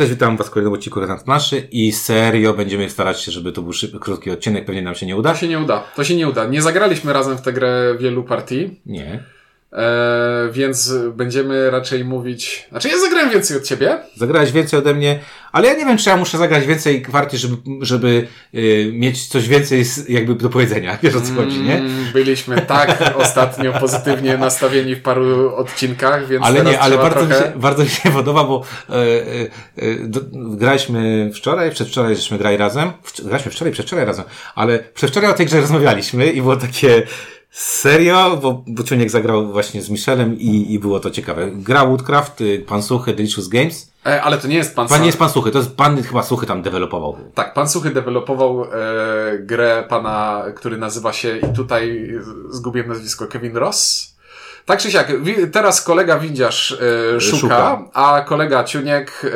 Cześć, witam Was w kolejnym odcinku Rezant Naszy i serio będziemy starać się, żeby to był szybki, krótki odcinek, pewnie nam się nie uda. To się nie uda. To się nie uda. Nie zagraliśmy razem w tę grę wielu partii, Nie. E, więc będziemy raczej mówić... Znaczy ja zagrałem więcej od ciebie. Zagrałeś więcej ode mnie, ale ja nie wiem, czy ja muszę zagrać więcej partii, żeby, żeby y, mieć coś więcej z, jakby do powiedzenia. Wiesz o co chodzi, nie? Mm, Byliśmy tak ostatnio pozytywnie nastawieni w paru odcinkach, więc Ale nie, ale bardzo, trochę... mi się, bardzo mi się podoba, bo e, do, graliśmy wczoraj, przedwczoraj żeśmy grali razem. Wcz- graliśmy wczoraj, przedwczoraj razem, ale przedwczoraj o tej grze rozmawialiśmy i było takie serio, bo, bo Ciuniek zagrał właśnie z Michelem i, i było to ciekawe. Gra Woodcraft, y, pan Suchy, Delicious Games. E, ale to nie jest pan, Pan sam. nie jest pan Suchy, to jest pan chyba Suchy tam dewelopował. Tak, pan Suchy dewelopował e, grę pana, który nazywa się, i tutaj zgubiłem nazwisko, Kevin Ross. Tak czy siak, teraz kolega windziarz e, szuka, Szuka. a kolega Ciuniek e,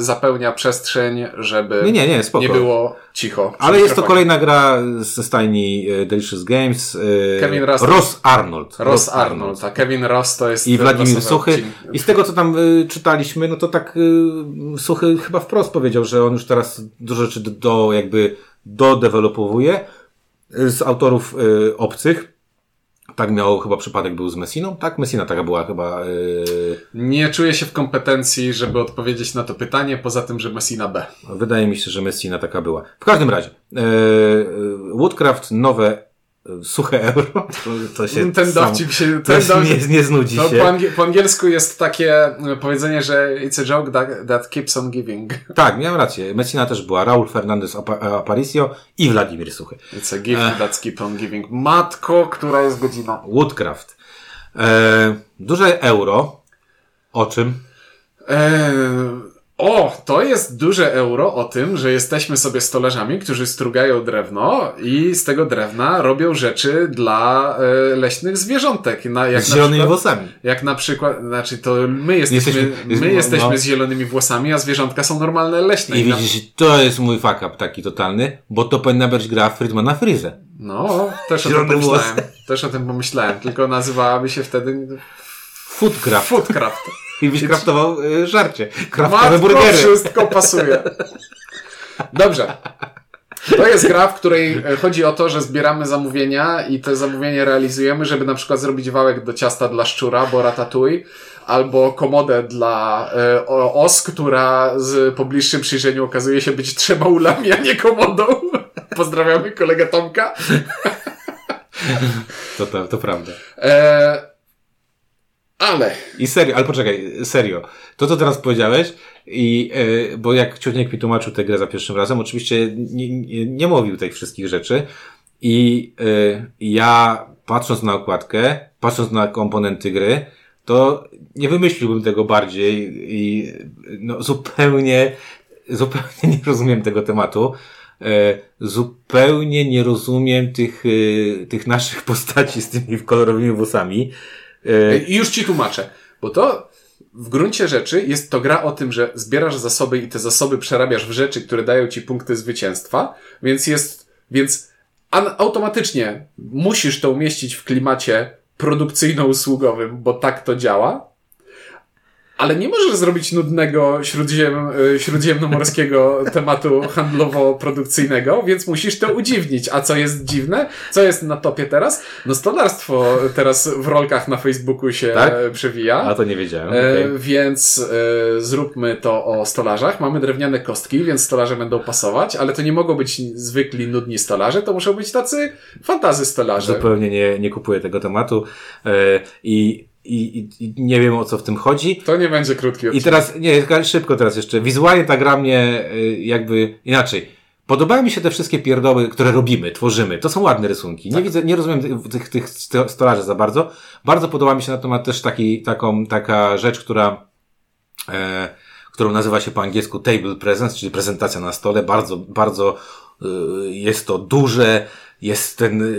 zapełnia przestrzeń, żeby Nie, nie, nie, spoko. nie było cicho. Ale jest to kolejna gra ze stajni e, Delicious Games. e, Kevin Ross. Ross Arnold. Ross Arnold, a Kevin Ross to jest I Władimir Suchy. odcinek. I z tego, co tam czytaliśmy, no to tak Suchy chyba wprost powiedział, że on już teraz dużo rzeczy do, do jakby dodevelopowuje y, z autorów obcych. Tak miał chyba przypadek był z Messiną, tak? Messina taka była chyba. Y, Nie czuję się w kompetencji, żeby odpowiedzieć na to pytanie, poza tym, że Messina B. wydaje mi się, że Messina taka była. W każdym razie, y, y, Woodcraft, nowe suche euro. To, się Ten dowcip się... Ten dowcip, nie, nie znudzi To się. po, angie- po angielsku jest takie e, powiedzenie, że it's a joke that, that keeps on giving. Tak, miałem rację. Messina też była. Raul Fernandez Apa- Aparicio i Wladimir Suchy. It's a gift that keeps on giving. Matko, która jest godzina? Woodcraft. E, duże euro. O czym? Eee, o, to jest duże euro o tym, że jesteśmy sobie stolarzami, którzy strugają drewno i z tego drewna robią rzeczy dla e, leśnych zwierzątek. Na, jak Z na zielonymi włosami. Jak na przykład, znaczy to my jesteśmy, Jesteśmy- my no, jesteśmy no. z zielonymi włosami, a zwierzątka są normalne leśne. I na- widzisz, to jest mój fuck up taki totalny, bo to powinna być gra Friedmana Freeze. No, też o tym pomyślałem. Też o tym pomyślałem, tylko nazywałaby się wtedy Foodcraft. Foodcraft. I byś kraftował y, żarcie. Kraftowe Matko, burgery. wszystko pasuje. Dobrze. To jest gra, w której e, chodzi o to, że zbieramy zamówienia i te zamówienia realizujemy, żeby na przykład zrobić wałek do ciasta dla szczura, bo ratatouille, albo komodę dla e, os, która z po bliższym przyjrzeniu okazuje się być trzema ulami, a nie komodą. Pozdrawiamy kolegę Tomka. To, to, to prawda. E, ale I serio, ale poczekaj, serio. To, co teraz powiedziałeś, i, e, bo jak Ciuniek mi tłumaczył tę grę za pierwszym razem, oczywiście nie, nie, nie mówił tych wszystkich rzeczy. I e, ja, patrząc na okładkę, patrząc na komponenty gry, to nie wymyśliłbym tego bardziej i no, zupełnie, zupełnie nie rozumiem tego tematu. E, zupełnie nie rozumiem tych, e, tych naszych postaci z tymi kolorowymi włosami. E, I już ci tłumaczę, bo to w gruncie rzeczy jest to gra o tym, że zbierasz zasoby i te zasoby przerabiasz w rzeczy, które dają ci punkty zwycięstwa, więc jest, więc automatycznie musisz to umieścić w klimacie produkcyjno-usługowym, bo tak to działa. Ale nie możesz zrobić nudnego śródziem, y, śródziemnomorskiego tematu handlowo-produkcyjnego, więc musisz to udziwnić. A co jest dziwne? Co jest na topie teraz? No stolarstwo teraz w rolkach na Facebooku się Tak? przewija. A to nie wiedziałem. E, okej. Więc e, zróbmy to o stolarzach. Mamy drewniane kostki, więc stolarze będą pasować, ale to nie mogą być zwykli, nudni stolarze, to muszą być tacy fantazy stolarze. Zupełnie nie, nie kupuję tego tematu e, i, i, i- i nie wiem o co w tym chodzi. To nie będzie krótki I odcinek. teraz, nie, szybko teraz jeszcze. Wizualnie ta gra mnie e, jakby inaczej. Podobają mi się te wszystkie pierdoły, które robimy, tworzymy. To są ładne rysunki. Nie widzę, nie rozumiem tych, tych, tych sto- stolarzy za bardzo. Bardzo podoba mi się natomiast też taki, taką, taka rzecz, która, e, którą nazywa się po angielsku table presence, czyli prezentacja na stole. Bardzo, bardzo y, jest to duże, jest ten,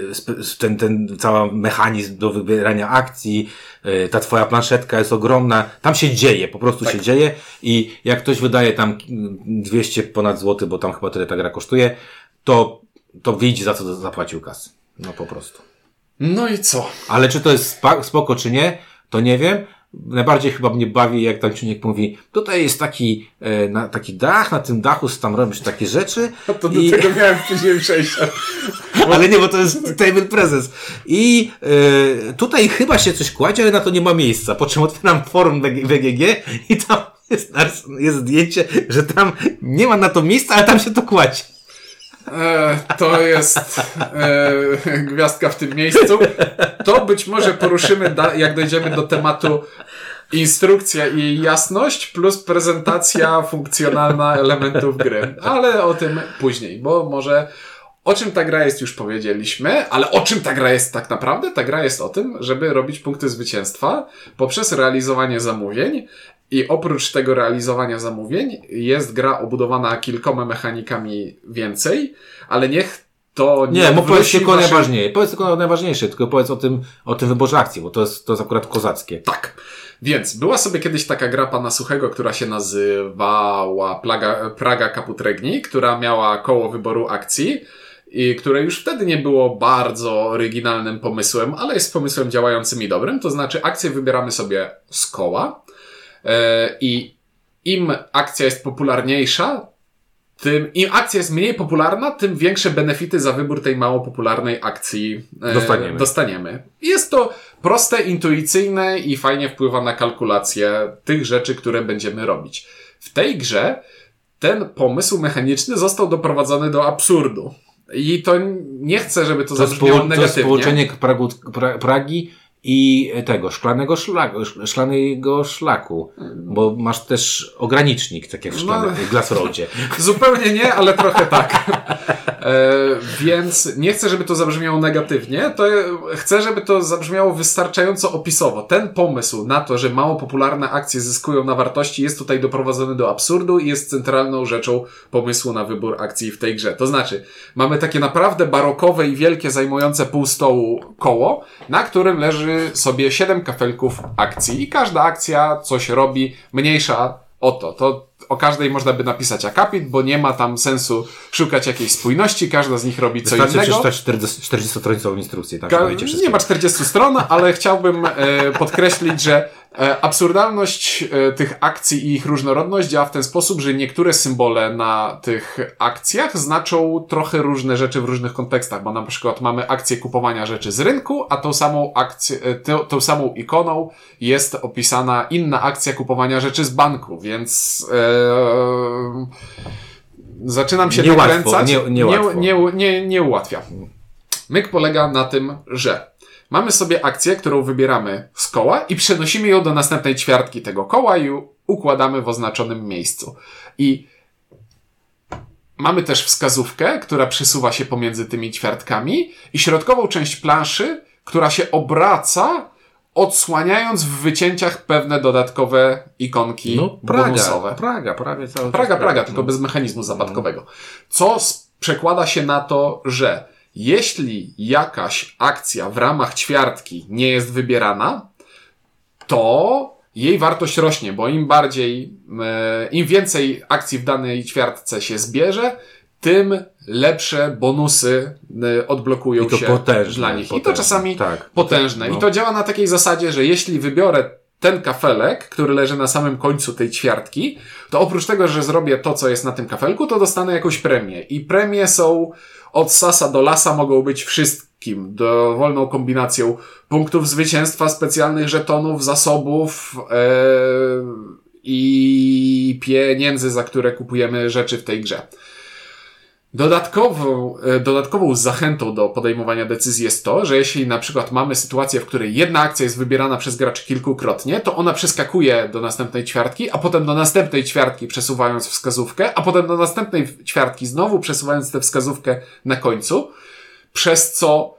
ten, ten cały mechanizm do wybierania akcji, y, ta twoja planszetka jest ogromna, tam się dzieje, po prostu się dzieje i jak ktoś wydaje tam mm, 200 ponad złoty, bo tam chyba tyle ta gra kosztuje, to, to widzi za co zapłacił kasy. No po prostu. No i co? Ale czy to jest spoko, czy nie, to nie wiem. Najbardziej chyba mnie bawi, jak tam Ciuniek mówi, tutaj jest taki, e, na, taki dach, na tym dachu tam robisz takie rzeczy. No to do i... tego miałem później przejścia. ale nie, bo to jest table presence. I e, tutaj chyba się coś kładzie, ale na to nie ma miejsca. Po czym otwieram forum BGG i tam jest, jest zdjęcie, że tam nie ma na to miejsca, ale tam się to kładzie. E, to jest e, gwiazdka w tym miejscu. To być może poruszymy, jak dojdziemy do tematu instrukcja i jasność, plus prezentacja funkcjonalna elementów gry. Ale o tym później, bo może o czym ta gra jest już powiedzieliśmy, ale o czym ta gra jest tak naprawdę? Ta gra jest o tym, żeby robić punkty zwycięstwa poprzez realizowanie zamówień i oprócz tego realizowania zamówień jest gra obudowana kilkoma mechanikami więcej, ale niech to nie. Nie, bo powiedz tylko waszym... najważniejsze. Powiedz tylko najważniejsze, tylko powiedz o tym, o tym wyborze akcji, bo to jest, to jest akurat kozackie. Tak. Więc była sobie kiedyś taka gra pana Suchego, która się nazywała Plaga, Praga Kaputregni, która miała koło wyboru akcji i które już wtedy nie było bardzo oryginalnym pomysłem, ale jest pomysłem działającym i dobrym. To znaczy akcję wybieramy sobie z koła i im akcja jest popularniejsza, tym im akcja jest mniej popularna, tym większe benefity za wybór tej mało popularnej akcji e, dostaniemy. dostaniemy. Jest to proste, intuicyjne i fajnie wpływa na kalkulację tych rzeczy, które będziemy robić. W tej grze ten pomysł mechaniczny został doprowadzony do absurdu. I to nie chcę, żeby to, to zabrzmiało negatywnie. To jest połączenie Pragi i tego szklanego szlaku, szklanego szlaku, bo masz też ogranicznik, tak jak w szklane, no, Glassroadzie. Zupełnie nie, ale trochę tak. E, więc nie chcę, żeby to zabrzmiało negatywnie, to chcę, żeby to zabrzmiało wystarczająco opisowo. Ten pomysł na to, że mało popularne akcje zyskują na wartości jest tutaj doprowadzony do absurdu i jest centralną rzeczą pomysłu na wybór akcji w tej grze. To znaczy, mamy takie naprawdę barokowe i wielkie, zajmujące pół stołu koło, na którym leży sobie 7 kafelków akcji i każda akcja coś robi, mniejsza o to. To o każdej można by napisać akapit, bo nie ma tam sensu szukać jakiejś spójności, każda z nich robi co Wystarczy innego. przeczytać 40-stronicową instrukcję. Tam Ka nie ma 40 stron, ale chciałbym e, podkreślić, że absurdalność e, tych akcji i ich różnorodność działa w ten sposób, że niektóre symbole na tych akcjach znaczą trochę różne rzeczy w różnych kontekstach, bo na przykład mamy akcję kupowania rzeczy z rynku, a tą samą akcję, e, tą, tą samą ikoną jest opisana inna akcja kupowania rzeczy z banku, więc ee, zaczynam się nie nakręcać. nie, nie, nie, nie, nie, nie ułatwia. Myk polega na tym, że Mamy sobie akcję, którą wybieramy z koła i przenosimy ją do następnej ćwiartki tego koła i układamy w oznaczonym miejscu. I mamy też wskazówkę, która przesuwa się pomiędzy tymi ćwiartkami i środkową część planszy, która się obraca, odsłaniając w wycięciach pewne dodatkowe ikonki no, Praga, bonusowe. Praga, prawie cały Praga, Praga, tylko bez mechanizmu zapadkowego. Co przekłada się na to, że jeśli jakaś akcja w ramach ćwiartki nie jest wybierana, to jej wartość rośnie, bo im bardziej, e, im więcej akcji w danej ćwiartce się zbierze, tym lepsze bonusy e, odblokują się potężne, dla nich. Potężne, I to czasami tak, potężne. No. I to działa na takiej zasadzie, że jeśli wybiorę ten kafelek, który leży na samym końcu tej ćwiartki, to oprócz tego, że zrobię to, co jest na tym kafelku, to dostanę jakąś premię. I premie są od sasa do lasa mogą być wszystkim, dowolną kombinacją punktów zwycięstwa, specjalnych żetonów, zasobów yy, i pieniędzy, za które kupujemy rzeczy w tej grze. Dodatkową, e, dodatkową zachętą do podejmowania decyzji jest to, że jeśli na przykład mamy sytuację, w której jedna akcja jest wybierana przez graczy kilkukrotnie, to ona przeskakuje do następnej ćwiartki, a potem do następnej ćwiartki przesuwając wskazówkę, a potem do następnej ćwiartki znowu przesuwając tę wskazówkę na końcu, przez co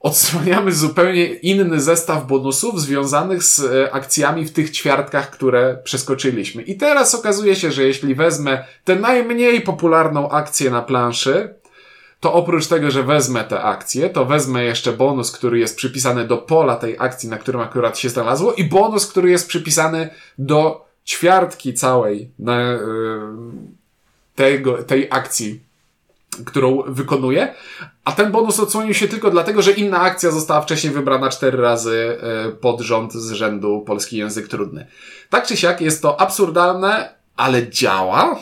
odsłaniamy zupełnie inny zestaw bonusów związanych z e, akcjami w tych ćwiartkach, które przeskoczyliśmy. I teraz okazuje się, że jeśli wezmę tę najmniej popularną akcję na planszy, to oprócz tego, że wezmę tę akcję, to wezmę jeszcze bonus, który jest przypisany do pola tej akcji, na którym akurat się znalazło i bonus, który jest przypisany do ćwiartki całej na, yy, tego, tej akcji którą wykonuje, a ten bonus odsłonił się tylko dlatego, że inna akcja została wcześniej wybrana cztery razy e, pod rząd z rzędu polski język trudny. Tak czy siak jest to absurdalne, ale działa.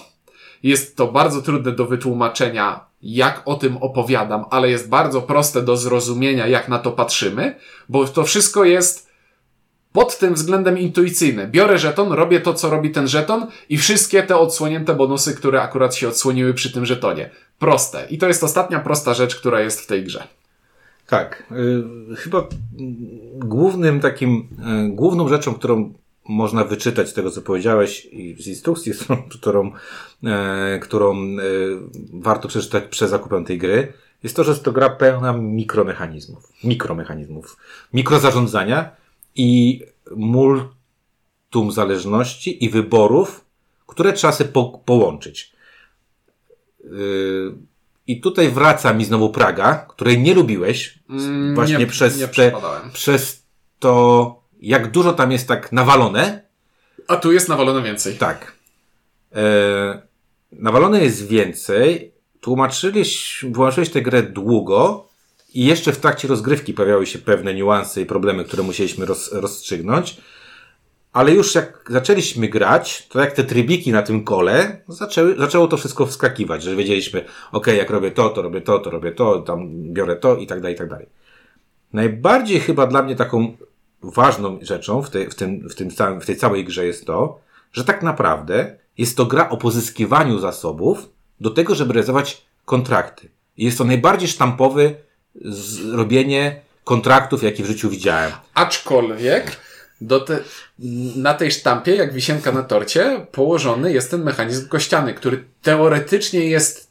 Jest to bardzo trudne do wytłumaczenia, jak o tym opowiadam, ale jest bardzo proste do zrozumienia, jak na to patrzymy, bo to wszystko jest pod tym względem intuicyjne. Biorę żeton, robię to, co robi ten żeton i wszystkie te odsłonięte bonusy, które akurat się odsłoniły przy tym żetonie. Proste. I to jest ostatnia prosta rzecz, która jest w tej grze. Tak. Y, chyba głównym takim, y, główną rzeczą, którą można wyczytać z tego, co powiedziałeś i z instrukcji, którą, e, którą warto przeczytać przed zakupem tej gry, jest to, że jest to gra pełna mikromechanizmów. Mikromechanizmów. Mikrozarządzania i multum zależności i wyborów, które trzeba sobie po, połączyć. I tutaj wraca mi znowu Praga, której nie lubiłeś, mm, właśnie nie, przez, nie te, przez to, jak dużo tam jest tak nawalone. A tu jest nawalone więcej. Tak. E, nawalone jest więcej. Tłumaczyłeś, wyłączyłeś tę grę długo i jeszcze w trakcie rozgrywki pojawiały się pewne niuanse i problemy, które musieliśmy roz, rozstrzygnąć. Ale już jak zaczęliśmy grać, to jak te trybiki na tym kole, zaczęły, zaczęło to wszystko wskakiwać, że wiedzieliśmy, ok, jak robię to, to robię to, to robię to, tam biorę to i tak dalej, i tak dalej. Najbardziej chyba dla mnie taką ważną rzeczą w, tej, w, tym, w, tym całym, w tej całej grze jest to, że tak naprawdę jest to gra o pozyskiwaniu zasobów do tego, żeby realizować kontrakty. I jest to najbardziej sztampowy zrobienie kontraktów, jaki w życiu widziałem. Aczkolwiek do te, na tej sztampie, jak wisienka na torcie, położony jest ten mechanizm kościany, który teoretycznie jest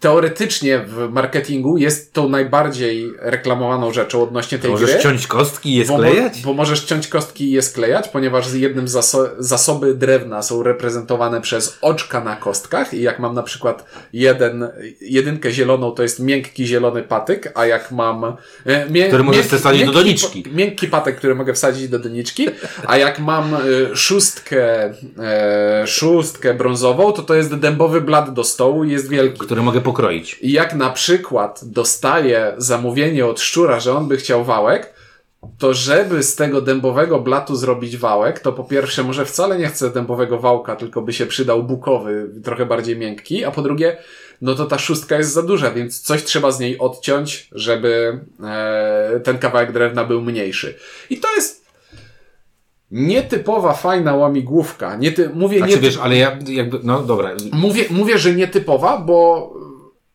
teoretycznie w marketingu jest tą najbardziej reklamowaną rzeczą odnośnie tej możesz gry. Możesz ciąć kostki i je sklejać? Bo, bo możesz ciąć kostki i je sklejać, ponieważ z jednym zaso zasoby drewna są reprezentowane przez oczka na kostkach i jak mam na przykład jeden, jedynkę zieloną, to jest miękki zielony patyk, a jak mam... E, mię który możesz wsadzić do doniczki. Miękki patyk, który mogę wsadzić do doniczki, a jak mam e, szóstkę, e, szóstkę brązową, to to jest dębowy blat do stołu i jest wielki. Który mogę pokroić. I jak na przykład dostaje zamówienie od szczura, że on by chciał wałek, to żeby z tego dębowego blatu zrobić wałek, to po pierwsze może wcale nie chce dębowego wałka, tylko by się przydał bukowy, trochę bardziej miękki, a po drugie, no to ta szóstka jest za duża, więc coś trzeba z niej odciąć, żeby e, ten kawałek drewna był mniejszy. I to jest nietypowa, fajna łamigłówka. Niety, mówię znaczy, nie wiesz, ale ja jakby, no dobra. Mówię, mówię, że nietypowa, bo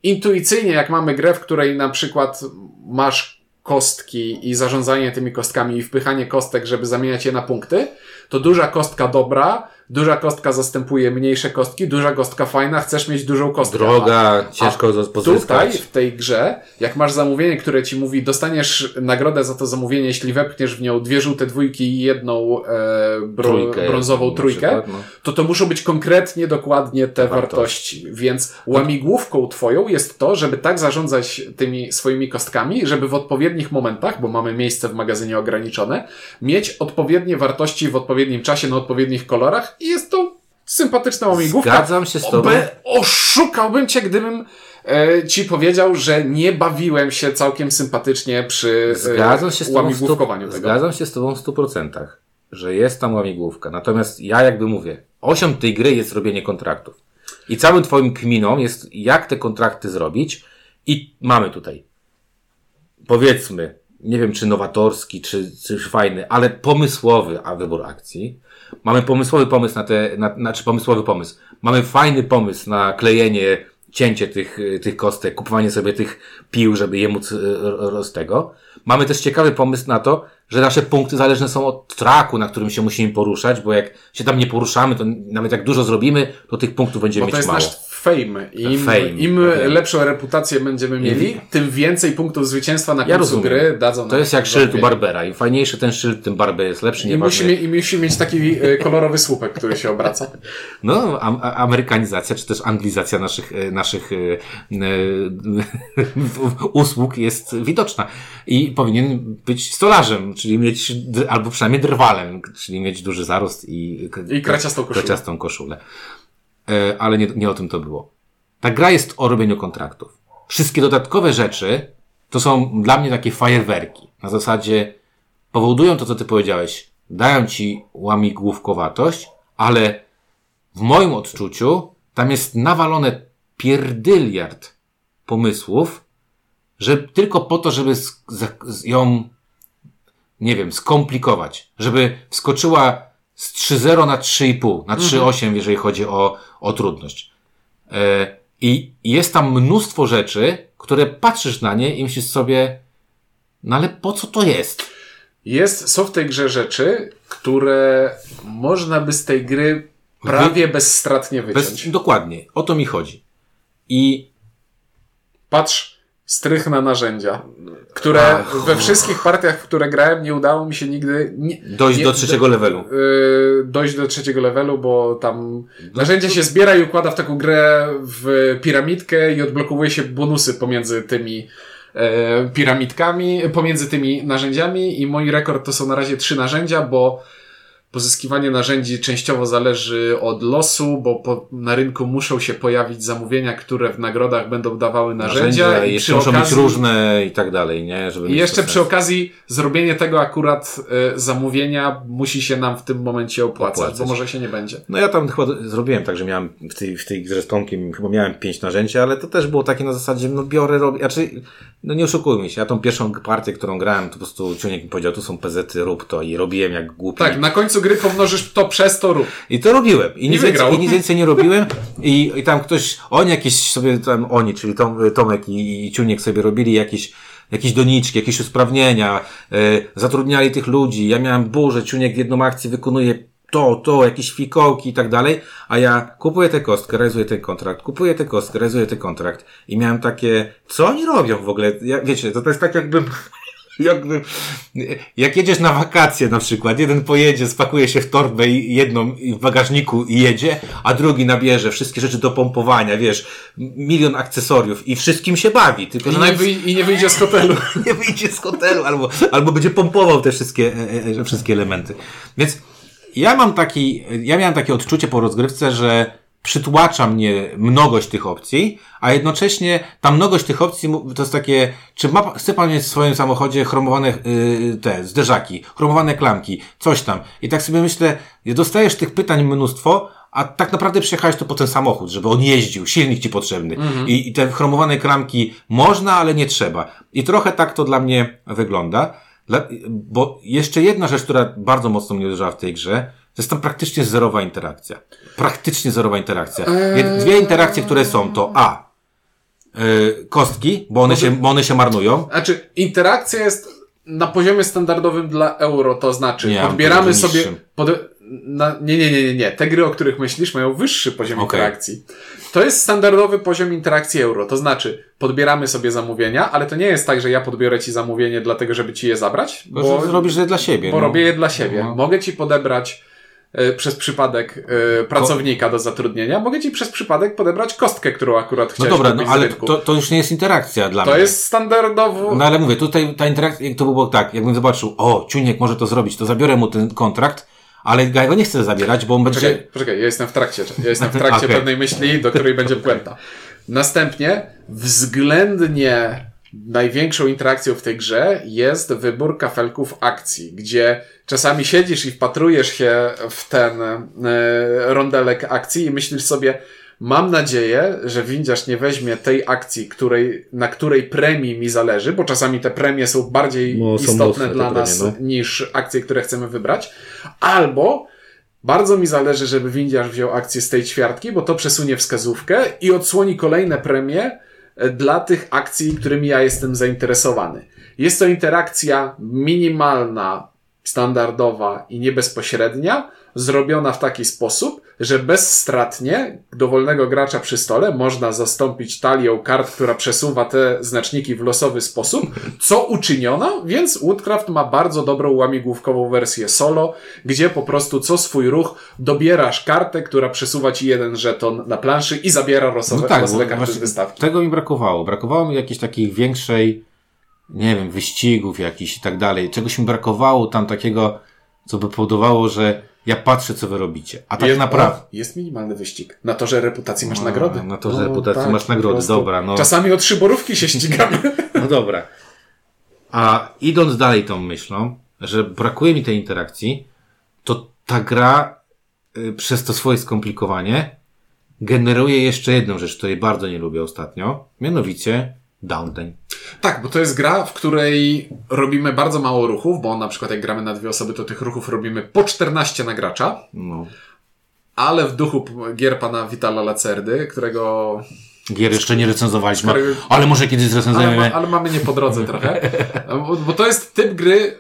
intuicyjnie, jak mamy grę, w której na przykład masz kostki i zarządzanie tymi kostkami i wpychanie kostek, żeby zamieniać je na punkty, to duża kostka dobra Duża kostka zastępuje mniejsze kostki, duża kostka fajna, chcesz mieć dużą kostkę. Droga, a, ciężko a pozyskać. Tutaj, w tej grze, jak masz zamówienie, które ci mówi, dostaniesz nagrodę za to zamówienie, jeśli wepchniesz w nią dwie żółte dwójki i jedną e, bro, trójkę, brązową trójkę, przykład, no. to to muszą być konkretnie, dokładnie te wartości. wartości. Więc łamigłówką twoją jest to, żeby tak zarządzać tymi swoimi kostkami, żeby w odpowiednich momentach, bo mamy miejsce w magazynie ograniczone, mieć odpowiednie wartości w odpowiednim czasie, na odpowiednich kolorach i jest to sympatyczna łamigłówka. Zgadzam się z tobą. Oby oszukałbym cię, gdybym e, ci powiedział, że nie bawiłem się całkiem sympatycznie przy e, Zgadzam się z łamigłówkowaniu stu, tego. Zgadzam się z tobą w stu procentach, że jest tam łamigłówka. Natomiast ja jakby mówię, osią tej gry jest robienie kontraktów. I całym twoim kminą jest, jak te kontrakty zrobić. I mamy tutaj, powiedzmy, nie wiem czy nowatorski, czy, czy fajny, ale pomysłowy a wybór akcji. Mamy pomysłowy pomysł na te, na, znaczy pomysłowy pomysł. Mamy fajny pomysł na klejenie, cięcie tych, tych kostek, kupowanie sobie tych pił, żeby je móc e, z tego. Mamy też ciekawy pomysł na to, że nasze punkty zależne są od traku, na którym się musimy poruszać, bo jak się tam nie poruszamy, to nawet jak dużo zrobimy, to tych punktów będziemy mieć mało. Fame. Im, fame. im lepszą reputację będziemy mieli, tym więcej punktów zwycięstwa na końcu ja gry dadzą To jest jak szyld u Barbera. Im fajniejszy ten szyld, tym Barber jest lepszy. I musi, I musi mieć taki e, kolorowy słupek, który się obraca. No, amerykanizacja, czy też anglizacja naszych, e, naszych e, usług jest widoczna. I powinien być stolarzem, czyli mieć, albo przynajmniej drwalem, czyli mieć duży zarost i, I kraciastą koszulę. Kraciastą koszulę. E, ale nie, nie o tym to było. Ta gra jest o robieniu kontraktów. wszystkie dodatkowe rzeczy to są dla mnie takie fajerwerki. Na zasadzie powodują to, co ty powiedziałeś. Dają ci łamigłówkowatość, ale w moim odczuciu tam jest nawalone pierdyliard pomysłów, że tylko po to, żeby ją, nie wiem, skomplikować. Żeby wskoczyła z 3.0 na 3,5, na 3.8, mhm. jeżeli chodzi o, o trudność. E, I jest tam mnóstwo rzeczy, które patrzysz na nie i myślisz sobie, no ale po co to jest? Jest, są w tej grze rzeczy, które można by z tej gry prawie Wy... bezstratnie wyciąć. Bez, dokładnie, o to mi chodzi. I patrz, strych na narzędzia, które Ach. we wszystkich partiach, w które grałem, nie udało mi się nigdy nie, dojść nie, do trzeciego do, levelu. Yy, dojść do trzeciego levelu, bo tam narzędzia się zbiera i układa w taką grę w piramidkę i odblokowuje się bonusy pomiędzy tymi e, piramidkami, pomiędzy tymi narzędziami i mój rekord to są na razie trzy narzędzia, bo Pozyskiwanie narzędzi częściowo zależy od losu, bo po, na rynku muszą się pojawić zamówienia, które w nagrodach będą dawały narzędzia. narzędzia i jeszcze muszą okazji, być różne i tak dalej, nie? Żeby I jeszcze przy okazji zrobienie tego akurat y, zamówienia musi się nam w tym momencie opłacać, opłacać, bo może się nie będzie. No ja tam chyba zrobiłem tak, że miałem w tej, w tej grze z Tomkiem chyba miałem pięć narzędzi, ale to też było takie na zasadzie, no biorę, robię, znaczy, no nie oszukujmy się, ja tą pierwszą partię, którą grałem, to po prostu Ciuniek mi powiedział, tu są pezety, rób to i robiłem jak głupi. Tak, na końcu gry pomnożysz to przez to rób. I to robiłem. I, nic, więcej, i nic więcej nie robiłem. I, I tam ktoś, oni jakieś sobie tam, oni, czyli Tom, Tomek i, i Ciuniek sobie robili jakieś jakieś doniczki, jakieś usprawnienia, yy, zatrudniali tych ludzi. Ja miałem burzę, Ciuniek w jedną akcję wykonuje to, to, jakieś fikołki i tak dalej, a ja kupuję tę kostkę, realizuję ten kontrakt, kupuję tę kostkę, realizuję ten kontrakt i miałem takie, co oni robią w ogóle? Ja, wiecie, to, to jest tak jakbym jakby, jak jedziesz na wakacje na przykład, jeden pojedzie, spakuje się w torbę i jedną w bagażniku i jedzie, a drugi nabierze wszystkie rzeczy do pompowania, wiesz, milion akcesoriów i wszystkim się bawi. Tylko, że I, nie, wy, I nie wyjdzie z hotelu. nie wyjdzie z hotelu, albo, albo będzie pompował te wszystkie, e, e, wszystkie elementy. Więc ja mam taki, ja miałem takie odczucie po rozgrywce, że przytłacza mnie mnogość tych opcji, a jednocześnie ta mnogość tych opcji to jest takie, czy ma, chce pan mieć w swoim samochodzie chromowane yy, te zderzaki, chromowane klamki, coś tam. I tak sobie myślę, dostajesz tych pytań mnóstwo, a tak naprawdę przyjechałeś to po ten samochód, żeby on jeździł, silnik ci potrzebny. Mhm. I, I te chromowane klamki można, ale nie trzeba. I trochę tak to dla mnie wygląda. Dla, bo jeszcze jedna rzecz, która bardzo mocno mnie uderzyła w tej grze, jest tam praktycznie zerowa interakcja. Praktycznie zerowa interakcja. Eee... Dwie interakcje, które są, to A. Yy, kostki, bo one, się, bo one się marnują. Znaczy, interakcja jest na poziomie standardowym dla euro, to znaczy nie, odbieramy sobie. Pod, na, nie, nie, nie, nie, nie. Te gry, o których myślisz, mają wyższy poziom okay. interakcji. To jest standardowy poziom interakcji euro. To znaczy, podbieramy sobie zamówienia, ale to nie jest tak, że ja podbiorę ci zamówienie dlatego, żeby ci je zabrać. Bo, bo robisz je dla siebie. Bo no. robię je dla siebie. No. Mogę ci podebrać przez przypadek y, pracownika do zatrudnienia, mogę ci przez przypadek podebrać kostkę, którą akurat no chciałeś No dobra, no ale to, to już nie jest interakcja dla to mnie. To jest standardowo... No ale mówię, tutaj ta interakcja, to by było tak, jakbym zobaczył, o, Ciuniek może to zrobić, to zabiorę mu ten kontrakt, ale ja go nie chcę zabierać, bo on będzie... Poczekaj, poczekaj ja jestem w trakcie, ja jestem w trakcie okay. pewnej myśli, do której będzie puenta. Następnie, względnie największą interakcją w tej grze jest wybór kafelków akcji, gdzie czasami siedzisz i wpatrujesz się w ten e, rondelek akcji i myślisz sobie, mam nadzieję, że windziarz nie weźmie tej akcji, której, na której premii mi zależy, bo czasami te premie są bardziej no, są istotne dla premie, nas no. niż akcje, które chcemy wybrać, albo bardzo mi zależy, żeby windiarz wziął akcję z tej ćwiartki, bo to przesunie wskazówkę i odsłoni kolejne premie, dla tych akcji, którymi ja jestem zainteresowany. Jest to interakcja minimalna, standardowa i niebezpośrednia, zrobiona w taki sposób, że bezstratnie dowolnego gracza przy stole można zastąpić talią kart, która przesuwa te znaczniki w losowy sposób, co uczyniono, więc Woodcraft ma bardzo dobrą łamigłówkową wersję solo, gdzie po prostu co swój ruch dobierasz kartę, która przesuwa ci jeden żeton na planszy i zabiera losowe, no tak, losowe karty z wystawki. Tego mi brakowało. Brakowało mi jakiejś takiej większej nie wiem, wyścigów jakichś i tak dalej. Czegoś mi brakowało tam takiego, co by powodowało, że Ja patrzę, co wy robicie. A tak jest, naprawdę. Jest minimalny wyścig. Na torze reputacji masz nagrody. Na torze reputacji masz nagrody, dobra, no. Czasami o trzy borówki się ścigamy. No dobra. A idąc dalej tą myślą, że brakuje mi tej interakcji, to ta gra y, przez to swoje skomplikowanie generuje jeszcze jedną rzecz, której bardzo nie lubię ostatnio, mianowicie downtime. Tak, bo to jest gra, w której robimy bardzo mało ruchów, bo na przykład jak gramy na dwie osoby, to tych ruchów robimy po 14 na gracza, No. ale w duchu gier pana Vitala Lacerdy, którego Gier jeszcze nie recenzowaliśmy, Skoro- ale może kiedyś Ale, zrecenzujemy. ma, ale mamy nie po drodze trochę. Bo, bo to jest typ gry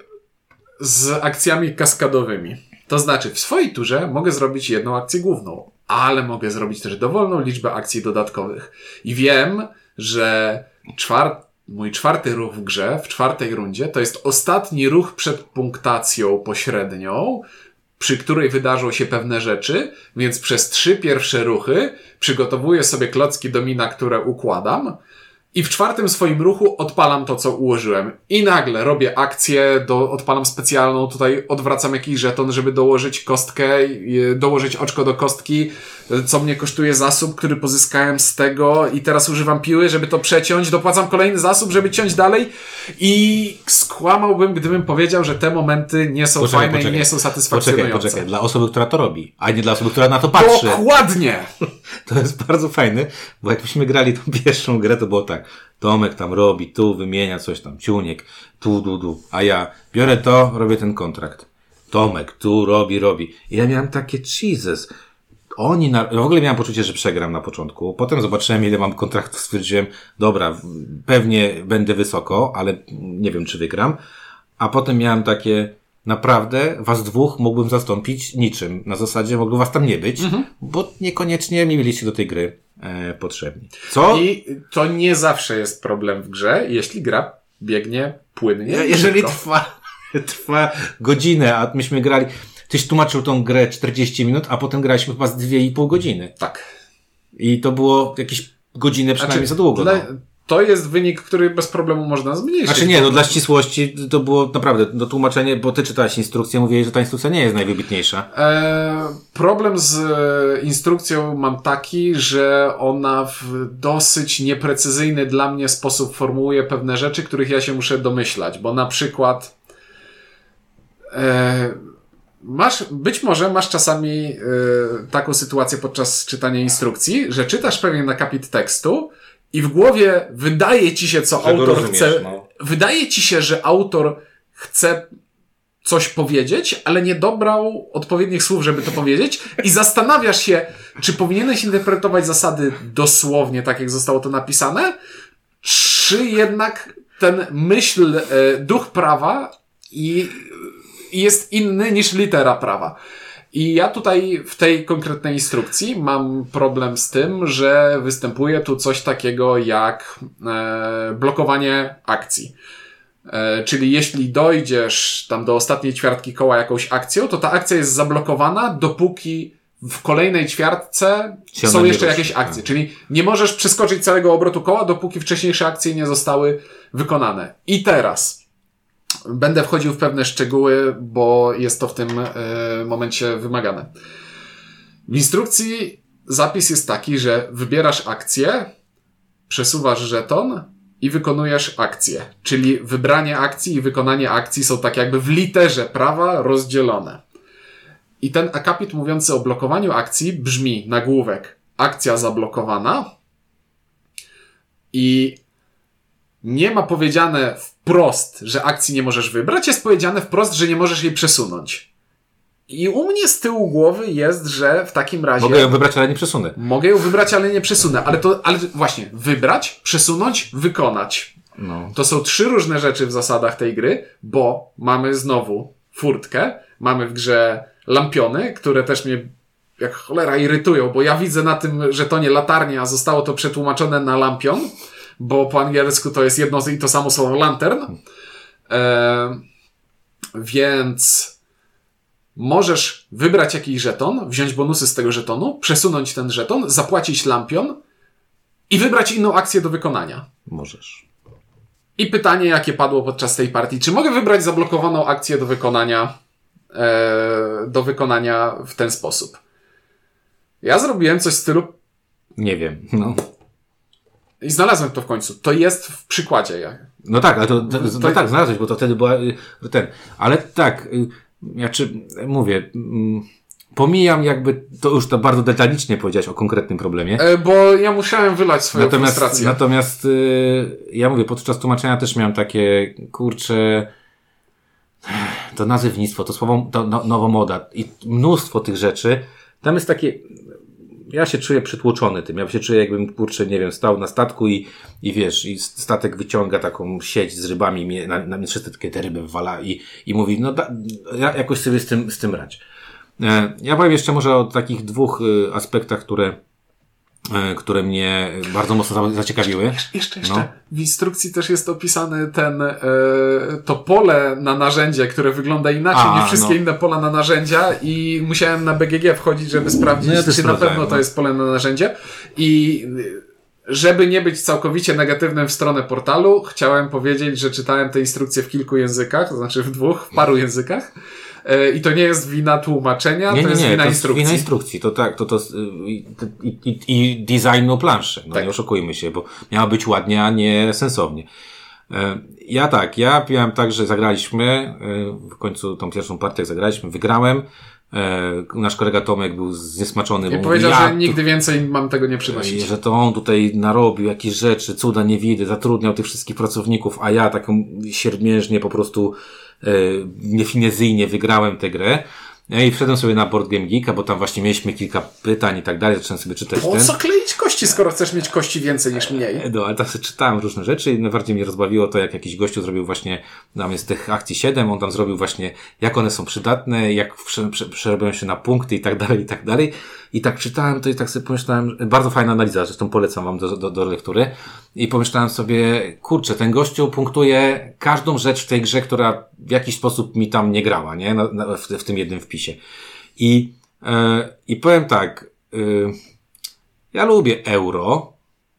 z akcjami kaskadowymi. To znaczy, w swojej turze mogę zrobić jedną akcję główną, ale mogę zrobić też dowolną liczbę akcji dodatkowych. I wiem, że czwart, mój czwarty ruch w grze, w czwartej rundzie, to jest ostatni ruch przed punktacją pośrednią, przy której wydarzą się pewne rzeczy, więc przez trzy pierwsze ruchy przygotowuję sobie klocki domina, które układam i w czwartym swoim ruchu odpalam to, co ułożyłem. I nagle robię akcję, do, odpalam specjalną, tutaj odwracam jakiś żeton, żeby dołożyć kostkę, y, dołożyć oczko do kostki, y, co mnie kosztuje zasób, który pozyskałem z tego i teraz używam piły, żeby to przeciąć, dopłacam kolejny zasób, żeby ciąć dalej i skłamałbym, gdybym powiedział, że te momenty nie są Poczekaj, fajne poczekaj. i nie są Poczekaj, satysfakcjonujące. poczekaj. Dla osoby, która to robi, a nie dla osoby, która na to patrzy. Dokładnie! To jest bardzo fajne, bo jak myśmy grali tą pierwszą grę, to było tak. Tomek tam robi, tu wymienia coś tam, ciuniek, tu, du, du. A ja biorę to, robię ten kontrakt. Tomek tu robi, robi. I ja miałem takie Jesus. Oni na... w ogóle miałem poczucie, że przegram na początku. Potem zobaczyłem, ile mam kontraktów, stwierdziłem, dobra, pewnie będę wysoko, ale nie wiem, czy wygram. A potem miałem takie, naprawdę, was dwóch mógłbym zastąpić niczym. Na zasadzie mogło was tam nie być, bo niekoniecznie mi mieliście do tej gry e, potrzebni. Co? I to nie zawsze jest problem w grze, jeśli gra biegnie płynnie. Jeżeli szybko. trwa, trwa godzinę, a myśmy grali, tyś tłumaczył tą grę 40 minut, a potem graliśmy chyba z 2,5 godziny. Tak. I to było jakieś godzinę przynajmniej Znaczy, za długo. dla- no. To jest wynik, który bez problemu można zmniejszyć. Znaczy nie, no dla ścisłości to było naprawdę, no tłumaczenie, bo ty czytałeś instrukcję, mówiłeś, że ta instrukcja nie jest najwybitniejsza. E, problem z e, instrukcją mam taki, że ona w dosyć nieprecyzyjny dla mnie sposób formułuje pewne rzeczy, których ja się muszę domyślać, bo na przykład e, masz, być może masz czasami e, taką sytuację podczas czytania instrukcji, że czytasz pewien akapit tekstu i w głowie wydaje ci się, co Że autor chce, no. wydaje ci się, że autor chce coś powiedzieć, ale nie dobrał odpowiednich słów, żeby to powiedzieć i zastanawiasz się, czy powinieneś interpretować zasady dosłownie tak, jak zostało to napisane, czy jednak ten myśl, e, duch prawa i jest inny niż litera prawa. I ja tutaj w tej konkretnej instrukcji mam problem z tym, że występuje tu coś takiego jak e, blokowanie akcji. E, czyli jeśli dojdziesz tam do ostatniej ćwiartki koła jakąś akcją, to ta akcja jest zablokowana, dopóki w kolejnej ćwiartce Się są jeszcze ruszy, jakieś tak. akcje. Czyli nie możesz przeskoczyć całego obrotu koła, dopóki wcześniejsze akcje nie zostały wykonane. I teraz będę wchodził w pewne szczegóły, bo jest to w tym e, momencie wymagane. W instrukcji zapis jest taki, że wybierasz akcję, przesuwasz żeton i wykonujesz akcję. Czyli wybranie akcji i wykonanie akcji są tak jakby w literze prawa rozdzielone. I ten akapit mówiący o blokowaniu akcji brzmi nagłówek akcja zablokowana i nie ma powiedziane wprost, że akcji nie możesz wybrać, jest powiedziane wprost, że nie możesz jej przesunąć. I u mnie z tyłu głowy jest, że w takim razie Mogę ją wybrać, ale nie przesunę. mogę ją wybrać, ale nie przesunę. Ale to, ale właśnie, wybrać, przesunąć, wykonać. No. To są trzy różne rzeczy w zasadach tej gry, bo mamy znowu furtkę, mamy w grze lampiony, które też mnie jak cholera irytują, bo ja widzę na tym żetonie latarnia, a zostało to przetłumaczone na lampion, bo po angielsku to jest jedno i to samo słowo lantern. E, więc możesz wybrać jakiś żeton, wziąć bonusy z tego żetonu, przesunąć ten żeton, zapłacić lampion i wybrać inną akcję do wykonania. Możesz. I pytanie, jakie padło podczas tej partii. Czy mogę wybrać zablokowaną akcję do wykonania e, do wykonania w ten sposób. Ja zrobiłem coś w stylu Nie wiem. No, i znalazłem to w końcu. To jest w przykładzie. Ja. no tak, ale to, to, To- no tak, znalazłeś, bo to wtedy była y, ten. Ale tak, y, ja czy mówię, mm, pomijam jakby, to już to bardzo detalicznie powiedziałeś o konkretnym problemie. E, bo ja musiałem wylać swoją Natomiast, frustrację. natomiast y, ja mówię, podczas tłumaczenia też miałem takie, kurcze, to nazewnictwo, to słowo, to no, nowomoda i mnóstwo tych rzeczy. Tam jest takie, ja się czuję przytłoczony tym. Ja się czuję jakbym, kurczę, nie wiem, stał na statku i, i wiesz, i statek wyciąga taką sieć z rybami, mnie- na, na mnie wszyscy takie te ryby wala i, i mówi, no da, ja jakoś sobie z tym, z tym radź. E, Ja powiem jeszcze może o takich dwóch y, aspektach, które, które mnie bardzo mocno za- zaciekawiły. Jeszcze, jeszcze. No. W instrukcji też jest opisane ten, e, to pole na narzędzie, które wygląda inaczej A, niż wszystkie no. inne pola na narzędzia i musiałem na BGG wchodzić, żeby sprawdzić, No ja czy na pewno to no. jest pole na narzędzie. I y, żeby nie być całkowicie negatywnym w stronę portalu, chciałem powiedzieć, że czytałem te instrukcje w kilku językach, to znaczy w dwóch, w paru językach. E, I to nie jest wina tłumaczenia, Nie, to nie, jest nie, wina to jest instrukcji. wina instrukcji. To tak, to, to y, i, i, i, designu planszy. No Tak. nie oszukujmy się, bo miała być ładnie, a nie sensownie. E, Ja tak, ja miałem tak, że zagraliśmy, e, w końcu tą pierwszą partię zagraliśmy, wygrałem. E, Nasz kolega Tomek był zniesmaczony, bo I powiedział, że nigdy więcej mam tego nie przynosić. że to on tutaj narobił jakieś rzeczy, cuda nie widy, zatrudniał tych wszystkich pracowników, a ja taką siermiężnie po prostu e, niefinezyjnie wygrałem tę grę. E, I wszedłem sobie na Board Game Geeka, bo tam właśnie mieliśmy kilka pytań i tak dalej, zacząłem sobie czytać Po ten. co kleić kości, skoro chcesz mieć kości więcej niż mniej? No, ale tak sobie czytałem różne rzeczy i najbardziej mnie rozbawiło to, jak jakiś gościu zrobił właśnie, tam jest tych akcji 7, on tam zrobił właśnie, jak one są przydatne, jak prze, prze, przerobią się na punkty i tak dalej, i tak dalej. I tak czytałem to i tak sobie pomyślałem, bardzo fajna analiza, zresztą polecam wam do, do, do lektury. I pomyślałem sobie, kurczę, ten gościu punktuje każdą rzecz w tej grze, która w jakiś sposób mi tam nie grała, nie? Na, na, w, w tym jednym wpisie. I, e, i powiem tak, y, ja lubię euro,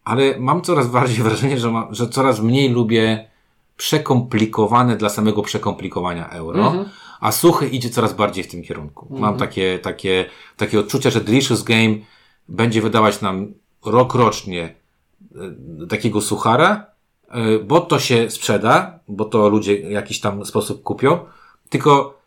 ale mam coraz bardziej wrażenie, że, mam, że coraz mniej lubię przekomplikowane dla samego przekomplikowania euro, a suchy idzie coraz bardziej w tym kierunku. Mam takie, takie, takie odczucie, że Delicious Game będzie wydawać nam rok rocznie e, takiego suchara, e, bo to się sprzeda, bo to ludzie w jakiś tam sposób kupią, tylko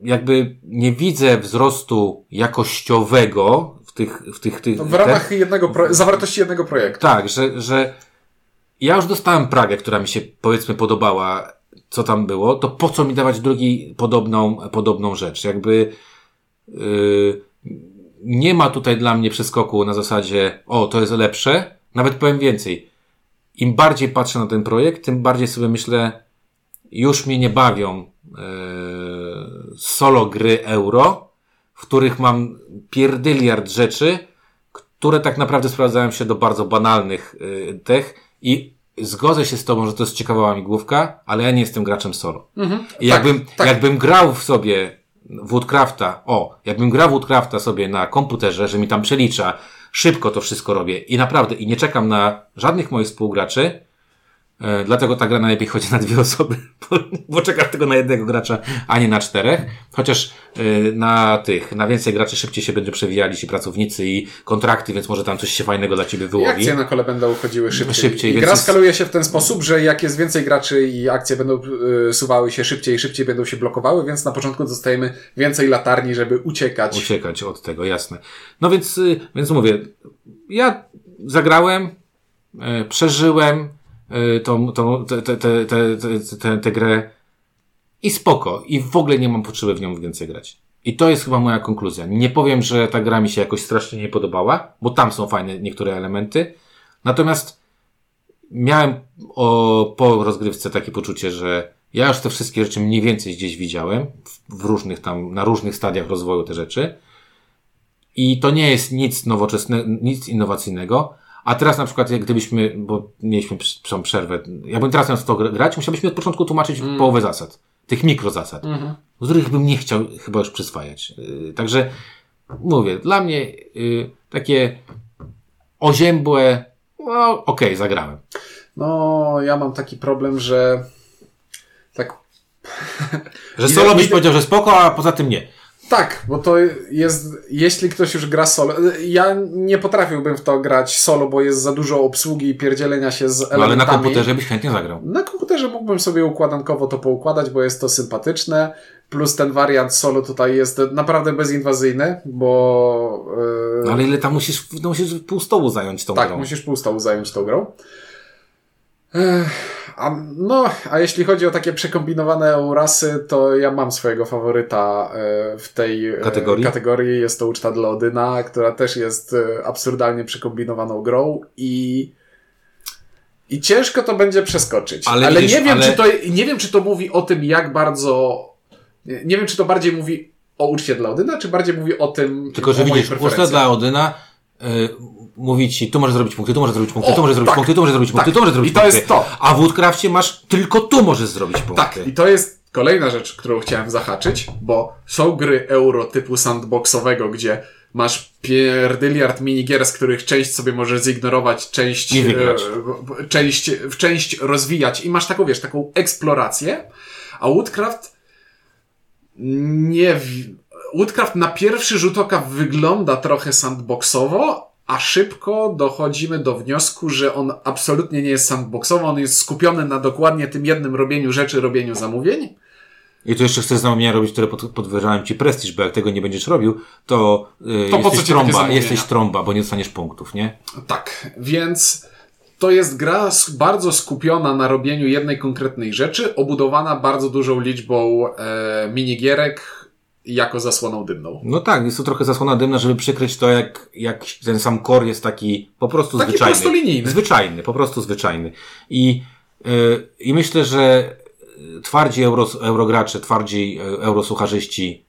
jakby nie widzę wzrostu jakościowego w tych, w tych, tych W ramach jednego, pro... zawartości jednego projektu. tak, że, że ja już dostałem Pragę, która mi się powiedzmy podobała, co tam było, to po co mi dawać drugi podobną, podobną rzecz? Jakby yy, nie ma tutaj dla mnie przeskoku na zasadzie, o, to jest lepsze. Nawet powiem więcej. Im bardziej patrzę na ten projekt, tym bardziej sobie myślę, już mnie nie bawią yy, solo gry euro, w których mam pierdyliard rzeczy, które tak naprawdę sprawdzają się do bardzo banalnych y, tych i zgodzę się z tobą, że to jest ciekawa migłówka, ale ja nie jestem graczem solo. I jakbym, tak. jakbym grał w sobie Woodcrafta, o, jakbym grał Woodcrafta sobie na komputerze, że mi tam przelicza, szybko to wszystko robię i naprawdę, i nie czekam na żadnych moich współgraczy, Dlatego ta gra najlepiej chodzi na dwie osoby, bo, bo czekasz tylko na jednego gracza, a nie na czterech. Chociaż e, na tych, na więcej graczy szybciej się będą przewijali ci pracownicy i kontrakty, więc może tam coś się fajnego dla ciebie I wyłowi. akcje na kole będą uchodziły szybciej. Szybciej, I więc gra skaluje się w ten sposób, że jak jest więcej graczy i akcje będą y, suwały się szybciej i szybciej będą się blokowały, więc na początku dostajemy więcej latarni, żeby uciekać. uciekać od tego, jasne. No więc, y, więc mówię, ja zagrałem, e, przeżyłem e, tą, tą, tę te, te, te, te, te, tę grę i spoko. I w ogóle nie mam potrzeby w nią więcej grać. I to jest chyba moja konkluzja. Nie powiem, że ta gra mi się jakoś strasznie nie podobała, bo tam są fajne niektóre elementy. Natomiast miałem o, po rozgrywce takie poczucie, że ja już te wszystkie rzeczy mniej więcej gdzieś widziałem, w, w różnych tam, na różnych stadiach rozwoju te rzeczy. I to nie jest nic nowoczesnego, nic innowacyjnego. A teraz na przykład, jak gdybyśmy, bo mieliśmy tą przerwę, jakbym teraz miał w to gr- grać, musiałbyśmy od początku tłumaczyć połowę zasad. Tych mikrozasad. Z których bym nie chciał chyba już przyswajać. Yy, Także mówię, dla mnie yy, takie oziębłe, no okej, zagrałem. No, ja mam taki problem, że tak Że solo byś powiedział, że spoko, a poza tym nie. Tak, bo to jest, jeśli ktoś już gra solo, ja nie potrafiłbym w to grać solo, bo jest za dużo obsługi i pierdzielenia się z No, elementami. ale na komputerze byś chętnie zagrał. Na komputerze mógłbym sobie układankowo to poukładać, bo jest to sympatyczne. Plus ten wariant solo tutaj jest naprawdę bezinwazyjny, bo. Yy, No, ale ile tam musisz, no musisz pół stołu zająć tą tak, grą. musisz pół stołu zająć tą grą. Ech, A, no, a jeśli chodzi o takie przekombinowane Eurasy, to ja mam swojego faworyta e, w tej e, Kategorii? kategorii. Jest to uczta dla Odyna, która też jest e, absurdalnie przekombinowaną grą i i ciężko to będzie przeskoczyć. Ale Ale, widzisz, nie, wiem, ale- czy to, nie wiem, czy to mówi o tym, jak bardzo. Nie wiem, czy to bardziej mówi o uczcie dla Odyna, czy bardziej mówi o tym. Tylko, że widzisz, preferencjach. dla Odyna y, mówi ci, tu możesz zrobić punkty, tu możesz zrobić punkty, O, tu możesz zrobić tak, punkty, tu możesz zrobić punkty, tak. tu możesz zrobić I to punkty. jest to. A w Woodcrafcie masz tylko tu możesz zrobić punkty. Tak, i to jest kolejna rzecz, którą chciałem zahaczyć, bo są gry euro typu sandboxowego, gdzie masz pierdyliard minigier, z których część sobie możesz zignorować, część, I e, część, w część rozwijać i masz taką, wiesz, taką eksplorację, a Woodcraft nie... Woodcraft na pierwszy rzut oka wygląda trochę sandboxowo, a szybko dochodzimy do wniosku, że on absolutnie nie jest sandboxowy, on jest skupiony na dokładnie tym jednym robieniu rzeczy, robieniu zamówień. I tu jeszcze chcesz zamówienia robić, które pod, ci prestiż, bo jak tego nie będziesz robił, to, y, To jesteś trąba, jesteś trąba, bo nie dostaniesz punktów, nie? Tak, więc to jest gra bardzo skupiona na robieniu jednej konkretnej rzeczy, obudowana bardzo dużą liczbą e, minigierek jako zasłoną dymną. No tak, jest to trochę zasłona dymna, żeby przykryć to, jak, jak ten sam core jest taki po prostu Taki zwyczajny. prostolinijny. Zwyczajny, po prostu zwyczajny. I, yy, i myślę, że twardzi euro, eurogracze, twardzi e, eurosłucharzyści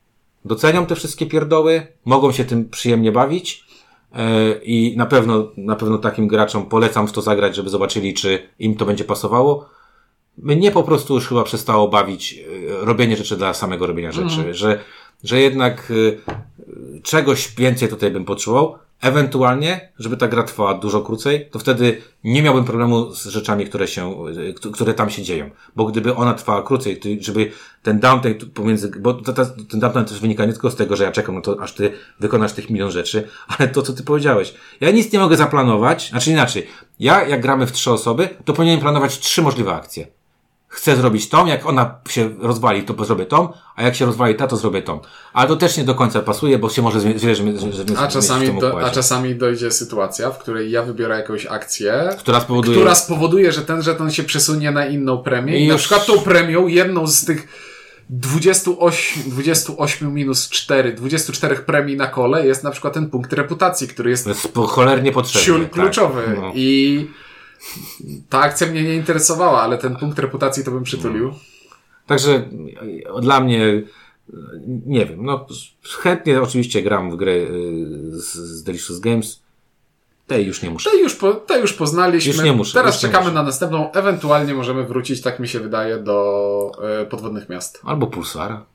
docenią te wszystkie pierdoły, mogą się tym przyjemnie bawić. e, I na pewno, na pewno takim graczom polecam w to zagrać, żeby zobaczyli, czy im to będzie pasowało. Mnie po prostu już chyba przestało bawić robienie rzeczy dla samego robienia rzeczy, że, że jednak e, czegoś więcej tutaj bym potrzebował. Ewentualnie, żeby ta gra trwała dużo krócej, to wtedy nie miałbym problemu z rzeczami, które się, y, które tam się dzieją. Bo gdyby ona trwała krócej, żeby ten downtime pomiędzy, bo ten downtime też wynika nie tylko z tego, że ja czekam na to, aż ty wykonasz tych milion rzeczy, ale to, co ty powiedziałeś. Ja nic nie mogę zaplanować, znaczy inaczej. Ja, jak gramy w trzy osoby, to powinienem planować trzy możliwe akcje chcę zrobić tą, jak ona się rozwali, to zrobię tą, a jak się rozwali ta, to zrobię tą. Ale to też nie do końca pasuje, bo się może źle że, że, że A czasami, do, a czasami dojdzie sytuacja, w której ja wybiorę jakąś akcję, która spowoduje... która spowoduje, że ten żeton się przesunie na inną premię i, I na przykład tą premią, jedną z tych 28, 28 minus 4, 24 premii na kole jest na przykład ten punkt reputacji, który jest jest cholernie potrzebny. ciul tak. kluczowy No. i ta akcja mnie nie interesowała, ale ten punkt reputacji to bym przytulił. Także e, dla mnie, e, nie wiem, no chętnie oczywiście gram w gry e, z, z Delicious Games. Tej już nie muszę. Te już, po, te już poznaliśmy. Już nie muszę, Teraz czekamy muszę. na następną. Ewentualnie możemy wrócić, tak mi się wydaje, do e, podwodnych miast. Albo Pulsara.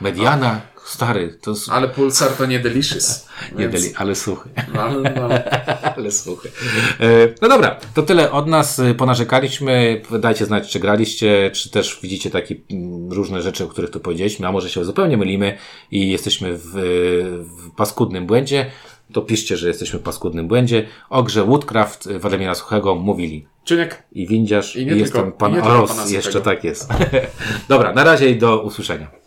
Mediana, stary, to jest... Ale Pulsar to nie Delicious. Nie więc- deli, ale słuchaj. No, no. Ale słuchaj. E, No dobra, to tyle od nas. E, Ponarzekaliśmy. Dajcie znać, czy graliście, czy też widzicie takie mm, różne rzeczy, o których tu powiedzieliśmy, a może się zupełnie mylimy i jesteśmy w, w paskudnym błędzie. To piszcie, że jesteśmy w paskudnym błędzie. O grze Woodcraft e, Władimira Suchego mówili Czyniek, i Windziarz I i, nie jest tylko- tam pan i nie Ros. Jeszcze tak jest. dobra, na razie i do usłyszenia.